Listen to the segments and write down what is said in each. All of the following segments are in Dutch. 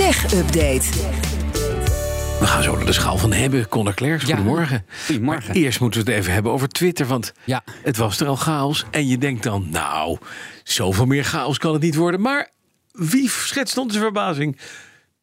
Tech Update. We gaan zo naar de schaal van hebben. Conor Klerks, Ja. goedemorgen. Goedemorgen. Maar eerst moeten we het even hebben over Twitter. Want Ja. het was er al chaos. En je denkt dan, nou, zoveel meer chaos kan het niet worden. Maar wie schetst onze verbazing?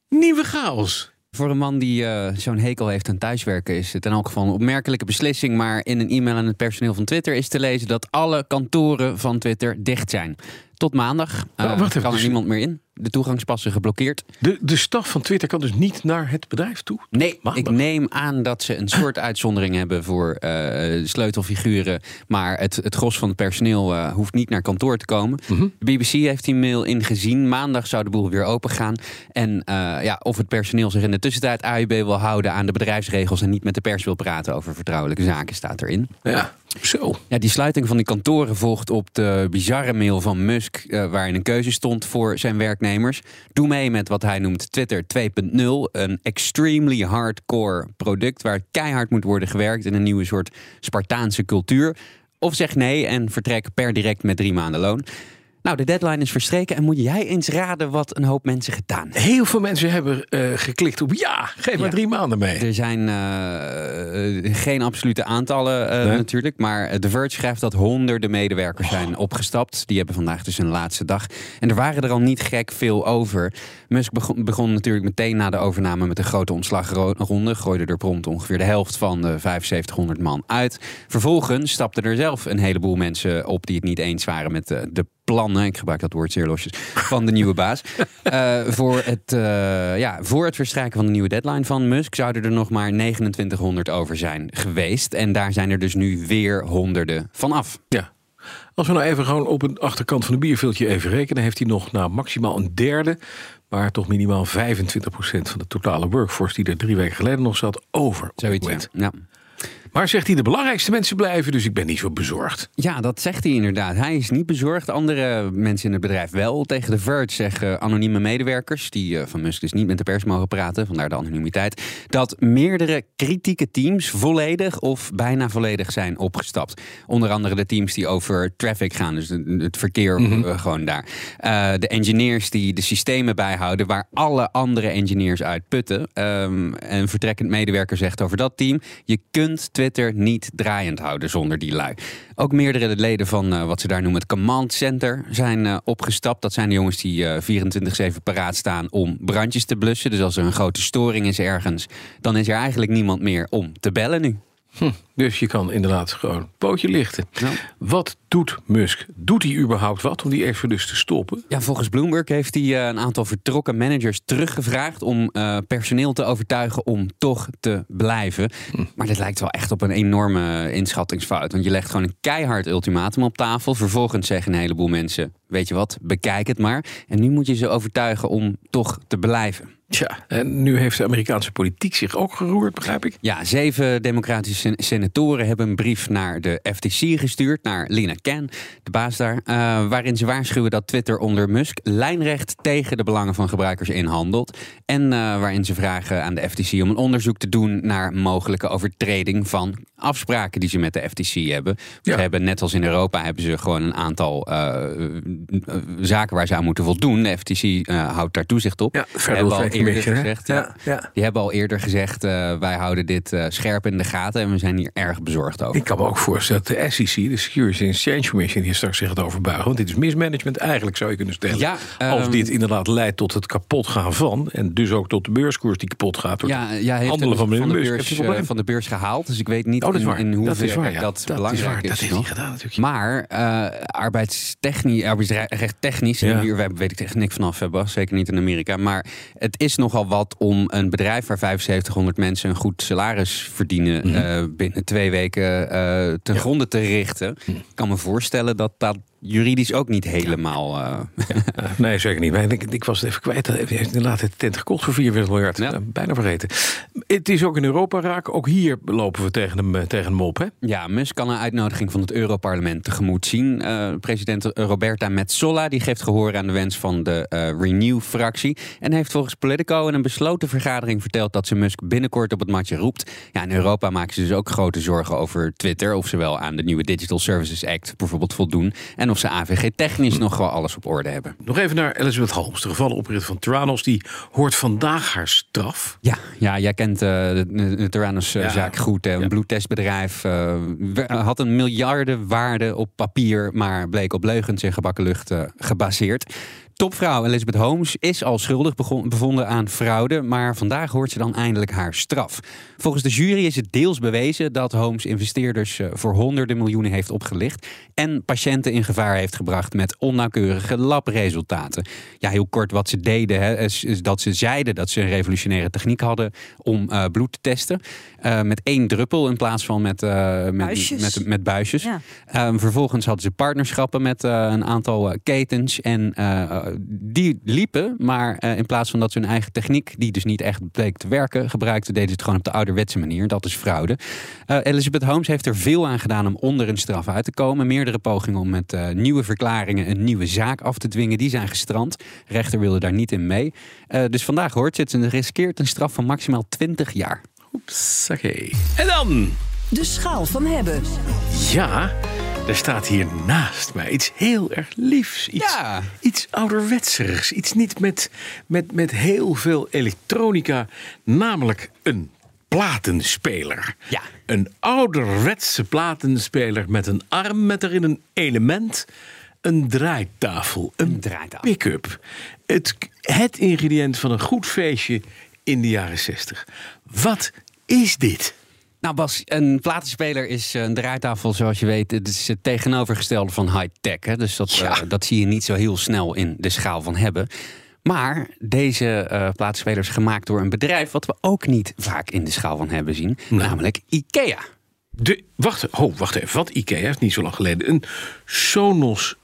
Nieuwe chaos. Voor een man die eh, zo'n hekel heeft aan thuiswerken is het in elk geval een opmerkelijke beslissing. Maar in een e-mail aan het personeel van Twitter is te lezen dat alle kantoren van Twitter dicht zijn. Tot maandag eh, Oh, wacht even, kan er dus- niemand meer in. De toegangspassen geblokkeerd. De, de staf van Twitter kan dus niet naar het bedrijf toe. Nee, Maandag. ik neem aan dat ze een soort uitzondering hebben voor eh, sleutelfiguren. Maar het, het gros van het personeel eh, hoeft niet naar kantoor te komen. Mhm. De BBC heeft die mail ingezien. Maandag zou de boel weer open gaan. En eh, ja, of het personeel zich in de tussentijd AUB wil houden aan de bedrijfsregels en niet met de pers wil praten over vertrouwelijke zaken, staat erin. Ja, zo. Ja, die sluiting van die kantoren volgt op de bizarre mail van Musk, waarin een keuze stond voor zijn werknemers. Doe mee met wat hij noemt Twitter 2.0, een extremely hardcore product waar keihard moet worden gewerkt in een nieuwe soort Spartaanse cultuur. Of zeg nee en vertrek per direct met drie maanden loon. Nou, de deadline is verstreken en moet jij eens raden wat een hoop mensen gedaan hebben. Heel veel mensen hebben eh, geklikt op ja, geef maar Ja. drie maanden mee. Er zijn eh, eh, geen absolute aantallen Nee. natuurlijk. Maar The Verge schrijft dat honderden medewerkers zijn opgestapt. Die hebben vandaag dus hun laatste dag. En er waren er al niet gek veel over. Musk begon, begon natuurlijk meteen na de overname met een grote ontslagronde. Gooide er prompt ongeveer de helft van de 7500 man uit. Vervolgens stapten er zelf een heleboel mensen op die het niet eens waren met de, de plannen, ik gebruik dat woord zeer losjes, van de nieuwe baas. Eh, voor, het, eh, ja, voor het verstrijken van de nieuwe deadline van Musk zouden er nog maar 2900 over zijn geweest. En daar zijn er dus nu weer honderden van af. Ja. Als we nou even gewoon op een achterkant van de bierviltje even rekenen, heeft hij nog nou maximaal een derde, maar toch minimaal 25% van de totale workforce die er drie weken geleden nog zat, over. Zoiets. Ja. Maar zegt hij, de belangrijkste mensen blijven, dus ik ben niet zo bezorgd. ja, dat zegt hij inderdaad. Hij is niet bezorgd. Andere mensen in het bedrijf wel. Tegen The Verge zeggen anonieme medewerkers, die eh, van Musk dus niet met de pers mogen praten, vandaar de anonimiteit, dat meerdere kritieke teams volledig of bijna volledig zijn opgestapt. Onder andere de teams die over traffic gaan, dus de- het verkeer eh, gewoon daar. Eh, de engineers die de systemen bijhouden waar alle andere engineers uit putten. Ehm, een vertrekkend medewerker zegt over dat team: je kunt Twitter niet draaiend houden zonder die lui. Ook meerdere leden van eh, wat ze daar noemen het command center zijn eh, opgestapt. Dat zijn de jongens die eh 24/7 paraat staan om brandjes te blussen. Dus als er een grote storing is ergens, dan is er eigenlijk niemand meer om te bellen nu. Dus je kan inderdaad gewoon een pootje lichten. Wat doet Musk? Doet hij überhaupt wat om die exodus te stoppen? Ja, volgens Bloomberg heeft hij eh, een aantal vertrokken managers teruggevraagd om eh, personeel te overtuigen om toch te blijven. Maar dit lijkt wel echt op een enorme inschattingsfout. Want je legt gewoon een keihard ultimatum op tafel. Vervolgens zeggen een heleboel mensen: Weet je wat, bekijk het maar. En nu moet je ze overtuigen om toch te blijven. Tja, en nu heeft de Amerikaanse politiek zich ook geroerd, begrijp ik. Ja, zeven democratische sen- senatoren hebben een brief naar de FTC gestuurd, naar Lina Khan, de baas daar, eh, waarin ze waarschuwen dat Twitter onder Musk lijnrecht tegen de belangen van gebruikers inhandelt. En eh, waarin ze vragen aan de FTC om een onderzoek te doen naar mogelijke overtreding van afspraken die ze met de FTC hebben. Ze Ja. hebben net als in Europa hebben ze gewoon een aantal eh, zaken waar ze aan moeten voldoen. De FTC houdt daar toezicht op. Ja, Hebben eerder Commission, gezegd. Ja. Die hebben al eerder gezegd, eh, wij houden dit eh, scherp in de gaten en we zijn hier erg bezorgd over. Ik kan me ook voorstellen dat de SEC, de Securities and Exchange Commission, hier straks zich het overbuigen. Want dit is mismanagement eigenlijk, zou je kunnen stellen. Ja, Als ehm, dit inderdaad leidt tot het kapot gaan van, en dus ook tot de beurskoers die kapot gaat. door ja, ja, heeft handelen van de beurs, eh, van de beurs gehaald. Dus ik weet niet Oh, dat in, in hoeverre ja. dat, Dat is belangrijk waar. is. Dat gedaan natuurlijk. Maar eh arbeidstechnisch, arbeidsrechttechnisch, Ja. en hier weet ik echt niks vanaf, Bas, zeker niet in Amerika. Maar het is nogal wat om een bedrijf waar 7500 mensen een goed salaris verdienen eh, binnen twee weken eh, ten Ja. gronde te richten. Ik kan me voorstellen dat dat juridisch ook niet helemaal. eh, Eh, nee, zeker niet. Maar ik, ik was het even kwijt. Hij heeft inderdaad de tent gekocht voor 44 miljard. Ja. Eh, bijna vergeten. Het is ook in Europa raak. Ook hier lopen we tegen hem, eh, tegen hem op. Hè? Ja, Musk kan een uitnodiging van het Europarlement tegemoet zien. Eh, president Roberta Metsola die geeft gehoor aan de wens van de eh, Renew-fractie. En heeft volgens Politico in een besloten vergadering verteld dat ze Musk binnenkort op het matje roept. Ja, in Europa maken ze dus ook grote zorgen over Twitter. Of ze wel aan de nieuwe Digital Services Act bijvoorbeeld voldoen. En of of ze AVG technisch nog wel alles op orde hebben. Nog even naar Elizabeth Holmes, de gevallen oprichter van Theranos. Die hoort vandaag haar straf. Ja, ja jij kent uh, de, de Theranos-zaak Ja. goed. hè. Een Ja. bloedtestbedrijf uh, we- had een miljardenwaarde op papier... maar bleek op leugens en gebakken lucht eh, gebaseerd. Topvrouw Elizabeth Holmes is al schuldig bevonden aan fraude... maar vandaag hoort ze dan eindelijk haar straf. Volgens de jury is het deels bewezen dat Holmes investeerders... eh, voor honderden miljoenen heeft opgelicht... en patiënten in gevaar heeft gebracht met onnauwkeurige labraresultaten. Ja, heel kort wat ze deden, hè, is, is dat ze zeiden dat ze een revolutionaire techniek hadden... om eh, bloed te testen eh, met één druppel in plaats van met, met, Buisjes. met, met buisjes. Ja. Ehm, vervolgens hadden ze partnerschappen met een aantal ketens. En die liepen, maar eh, in plaats van dat ze hun eigen techniek, die dus niet echt bleek te werken, gebruikten, deden ze het gewoon op de ouderwetse manier. Dat is fraude. Eh, Elizabeth Holmes heeft er veel aan gedaan om onder een straf uit te komen. Meerdere pogingen om met eh, nieuwe verklaringen een nieuwe zaak af te dwingen, die zijn gestrand. Rechter wilde daar niet in mee. Eh, dus vandaag hoort ze het. Ze riskeert een straf van maximaal 20 jaar. Oeps, oké. En dan, De schaal van hebben. ja, er staat hier naast mij iets heel erg liefs. Iets, Ja. iets ouderwetserigs. Iets niet met, met, met heel veel elektronica. Namelijk een platenspeler. Ja. Een ouderwetse platenspeler met een arm met erin een element. Een draaitafel. Een, draaitafel. pick-up. Het, het ingrediënt van een goed feestje in de jaren 60. Wat is dit? Nou Bas, een platenspeler is eh, een draaitafel zoals je weet. Het is het tegenovergestelde van high-tech. hè. Dus dat, Ja. eh, dat zie je niet zo heel snel in de schaal van hebben. Maar deze eh platenspeler is gemaakt door een bedrijf... wat we ook niet vaak in de schaal van hebben zien. Namelijk IKEA. De, wacht, oh, wacht even. Want IKEA heeft niet zo lang geleden een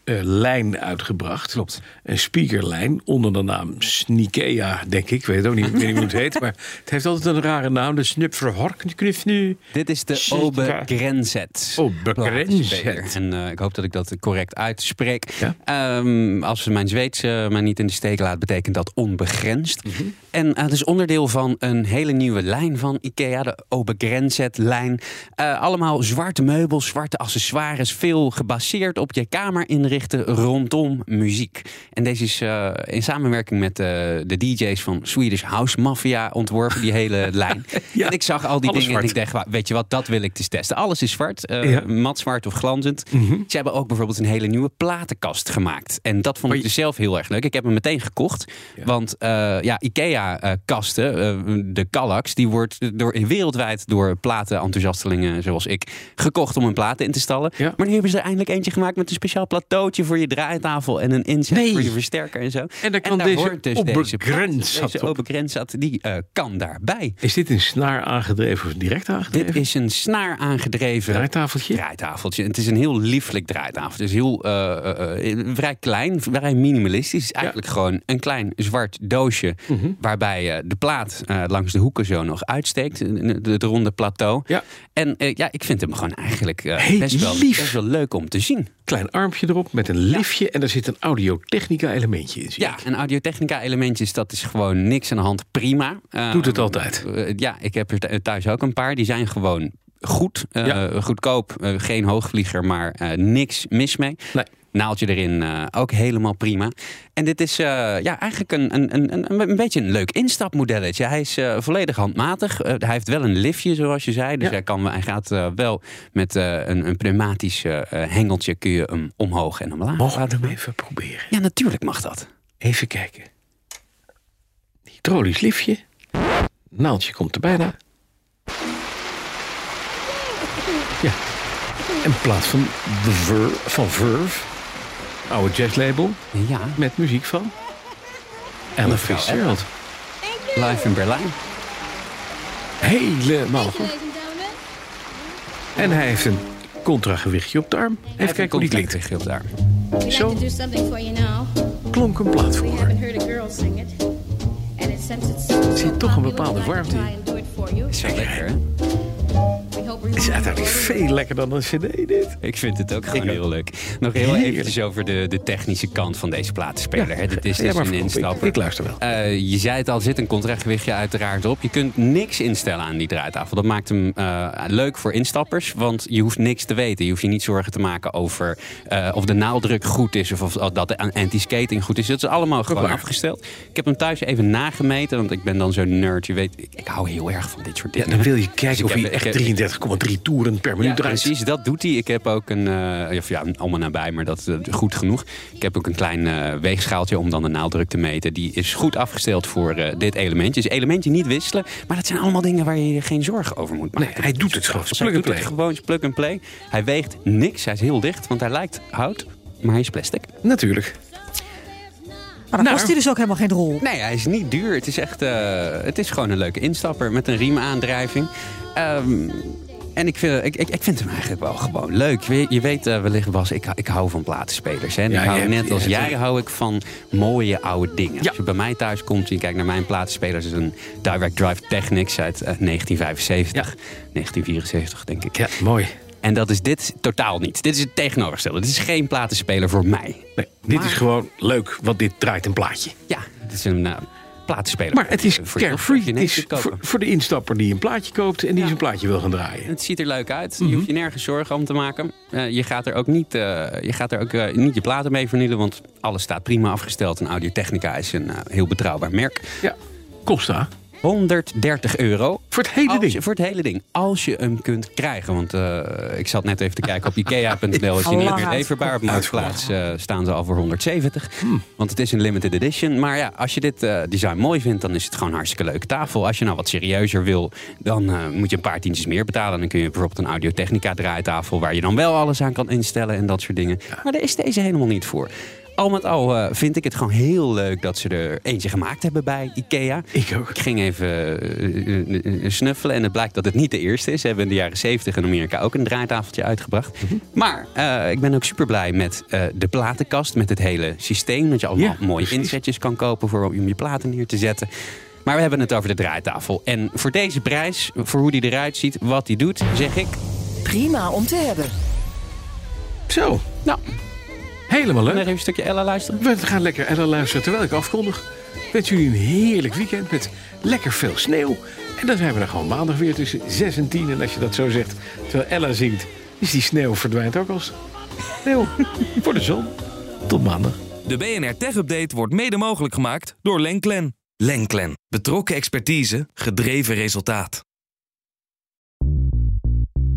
Sonos-lijn uitgebracht. Klopt. Een speakerlijn onder de naam Snikea, denk ik. Ik weet het ook niet, weet niet hoe het heet. Maar het heeft altijd een rare naam. De Snupverhorknknuf nu. Dit is de Shit, Obe ja. Grenzet. Obe platenspeler. Grenzet. En eh, ik hoop dat ik dat correct uitspreek. Ja. Ehm, als mijn Zweedse mij niet in de steek laat, betekent dat onbegrensd. Mhm. En eh, het is onderdeel van een hele nieuwe lijn van IKEA, de Obe Grenzet-lijn. Eh, allemaal zwarte meubels, zwarte accessoires, veel gebaseerd op je kamer inrichten rondom muziek. En deze is eh, in samenwerking met eh, de DJ's van Swedish House Mafia ontworpen, die hele lijn. Ja. En ik zag al die Alles dingen en ik dacht, "Wa- weet je wat, dat wil ik dus testen. Alles is zwart, Ja. Mhm. mat zwart of glanzend. Ze hebben ook bijvoorbeeld een hele nieuwe platenkast gemaakt. En dat vond ik dus zelf heel erg leuk. Ik heb hem meteen gekocht. Ja. Want ja, IKEA-kasten, de Kallax, die wordt door, wereldwijd door platenenthousiastelingen zoals ik gekocht om hun platen in te stallen. Ja. Maar nu hebben ze er eindelijk eentje gemaakt met een speciaal voor je draaitafel en een inzet Nee. voor je versterker en zo. En dan kan daar deze hoort dus deze, Grenzat, die eh, kan daarbij. Is dit een snaar aangedreven of direct aangedreven? Dit is een snaar aangedreven draaitafeltje. draaitafeltje. Het is een heel lieflijk draaitafel. Het is heel eh, eh, vrij klein, vrij minimalistisch. Het is eigenlijk gewoon een klein zwart doosje... Mhm. waarbij eh, de plaat langs de hoeken zo nog uitsteekt. Het ronde plateau. Ja. En ja, ik vind hem gewoon eigenlijk best, wel, best wel leuk om te zien. Klein armpje erop met een liftje. En daar zit een audiotechnica elementje in. Ja, ik. en audiotechnica elementjes, dat is gewoon niks aan de hand. Prima. Doet het altijd. eh, ja, ik heb er th- thuis ook een paar. Die zijn gewoon goed, eh, Ja. goedkoop. eh, geen hoogvlieger, maar niks mis mee. Nee. Naaldje erin, eh, ook helemaal prima. En dit is eh, ja, eigenlijk een, een, een, een, een beetje een leuk instapmodelletje. Hij is eh, volledig handmatig. Hij heeft wel een liftje, zoals je zei. Dus Ja. hij, kan, hij gaat wel met een, een pneumatisch hengeltje... kun je hem omhoog en omlaag Mogen we hem even proberen? Ja, natuurlijk mag dat. Even kijken. Hydraulisch liftje. Naaldje komt er bijna. Ja. In plaats van, de Ver, van Verve, oude jazzlabel, Ja, met muziek van Ella Fitzgerald. live in Berlijn. Helemaal goed. En hij heeft een contragewichtje op de arm. Even kijken hoe die klinkt. Tegen op daar. We'd Zo. Klonk een plaat We voor. so zit toch een bepaalde warmte in. Is wel lekker, hè? Is uiteindelijk veel lekkerder dan een cd dit. Ik vind het ook gewoon Ik heel leuk. Nog heel Heerlijk. eventjes over de, de technische kant van deze platenspeler. hè. Dit is Ja, dus een ik- instapper. ik luister wel. Eh, je zei het al, er zit een contragewichtje uiteraard op. Je kunt niks instellen aan die draaitafel. Dat maakt hem eh, leuk voor instappers, want je hoeft niks te weten. Je hoeft je niet zorgen te maken over eh, of de naaldruk goed is... of, of dat de anti-skating goed is. Dat is allemaal gewoon afgesteld. Ik heb hem thuis even nagemeten, want ik ben dan zo'n nerd. Je weet, ik, ik hou heel erg van dit soort Ja, dingen. dan wil je Dus kijken ik of hij ik heb- echt 33,3 toeren per minuut ja, draait. precies, dat doet hij. Ik heb ook een, eh, of ja, allemaal nabij, maar dat is eh, goed genoeg. Ik heb ook een klein eh, weegschaaltje om dan de naaldruk te meten. Die is goed afgesteld voor eh, dit elementje. Dus elementje niet wisselen, maar dat zijn allemaal dingen waar je je geen zorgen over moet maken. Nee, hij doet het gewoon. Dus Plug hij and doet het play. gewoon plug and play. Hij weegt niks, hij is heel licht, want hij lijkt hout, maar hij is plastic. Natuurlijk. Maar dan Nou. kost hij dus ook helemaal geen rol. Nee, hij is niet duur. Het is echt, eh, het is gewoon een leuke instapper met een riemaandrijving. Ehm, en ik vind, ik, ik, ik vind hem eigenlijk wel gewoon leuk. Je, je weet uh, wellicht, Bas, ik, ik hou van platenspelers. Hè? En Ja, ik hou, hebt- net als jij hou ik van mooie oude dingen. Ja. Als je bij mij thuis komt en je kijkt naar mijn platenspeler... is een Direct Drive Technics uit eh, 1975. 1974, denk ik. Ja, mooi. En dat is dit totaal niet. Dit is het tegenovergestelde. Dit is geen platenspeler voor mij. Nee, dit Maar- is gewoon leuk, want dit draait een plaatje. Ja, het is een uh, platenspeler. Maar het is carefree. Het is voor, voor de instapper die een plaatje koopt en die zijn plaatje wil gaan draaien. Het ziet er leuk uit. Mhm. Je hoeft je nergens zorgen om te maken. Eh, je gaat er ook, niet, eh, je, gaat er ook eh, niet je platen mee vernielen, want alles staat prima afgesteld. En Audio Technica is een heel betrouwbaar merk. Ja, Costa. 130 euro. Voor het hele Als ding. je- voor het hele ding. Als je hem kunt krijgen. Want eh, ik zat net even te kijken op ikea.nl. Is Al hij niet meer leverbaar. Op. Marktplaats eh, staan ze al voor 170. Hmm. Want het is een limited edition. Maar ja, als je dit eh, design mooi vindt, dan is het gewoon een hartstikke leuke tafel. Als je nou wat serieuzer wil, dan moet je een paar tientjes meer betalen. Dan kun je bijvoorbeeld een Audio Technica draaitafel... waar je dan wel alles aan kan instellen en dat soort dingen. Maar daar is deze helemaal niet voor. Al met al eh, vind ik het gewoon heel leuk dat ze er eentje gemaakt hebben bij Ikea. Ik ook. Ik ging even eh, eh, snuffelen en het blijkt dat het niet de eerste is. Ze hebben in de jaren 70 in Amerika ook een draaitafeltje uitgebracht. Mhm. Maar eh, ik ben ook super blij met eh, de platenkast, met het hele systeem. Dat je allemaal Ja, mooie precies. insetjes kan kopen voor om je platen neer te zetten. Maar we hebben het over de draaitafel. En voor deze prijs, voor hoe die eruit ziet, wat die doet, zeg ik... Prima om te hebben. Zo, Nou, helemaal nog leuk. even een stukje Ella luisteren. We gaan lekker Ella luisteren terwijl ik afkondig. Wens jullie een heerlijk weekend met lekker veel sneeuw. En dan zijn we er gewoon maandag weer tussen 6 en 10. En als je dat zo zegt, terwijl Ella zingt, is die sneeuw verdwijnt ook als sneeuw voor de zon. Tot maandag. De BNR Tech Update wordt mede mogelijk gemaakt door Lenklen. Lenklen. Betrokken expertise, gedreven resultaat.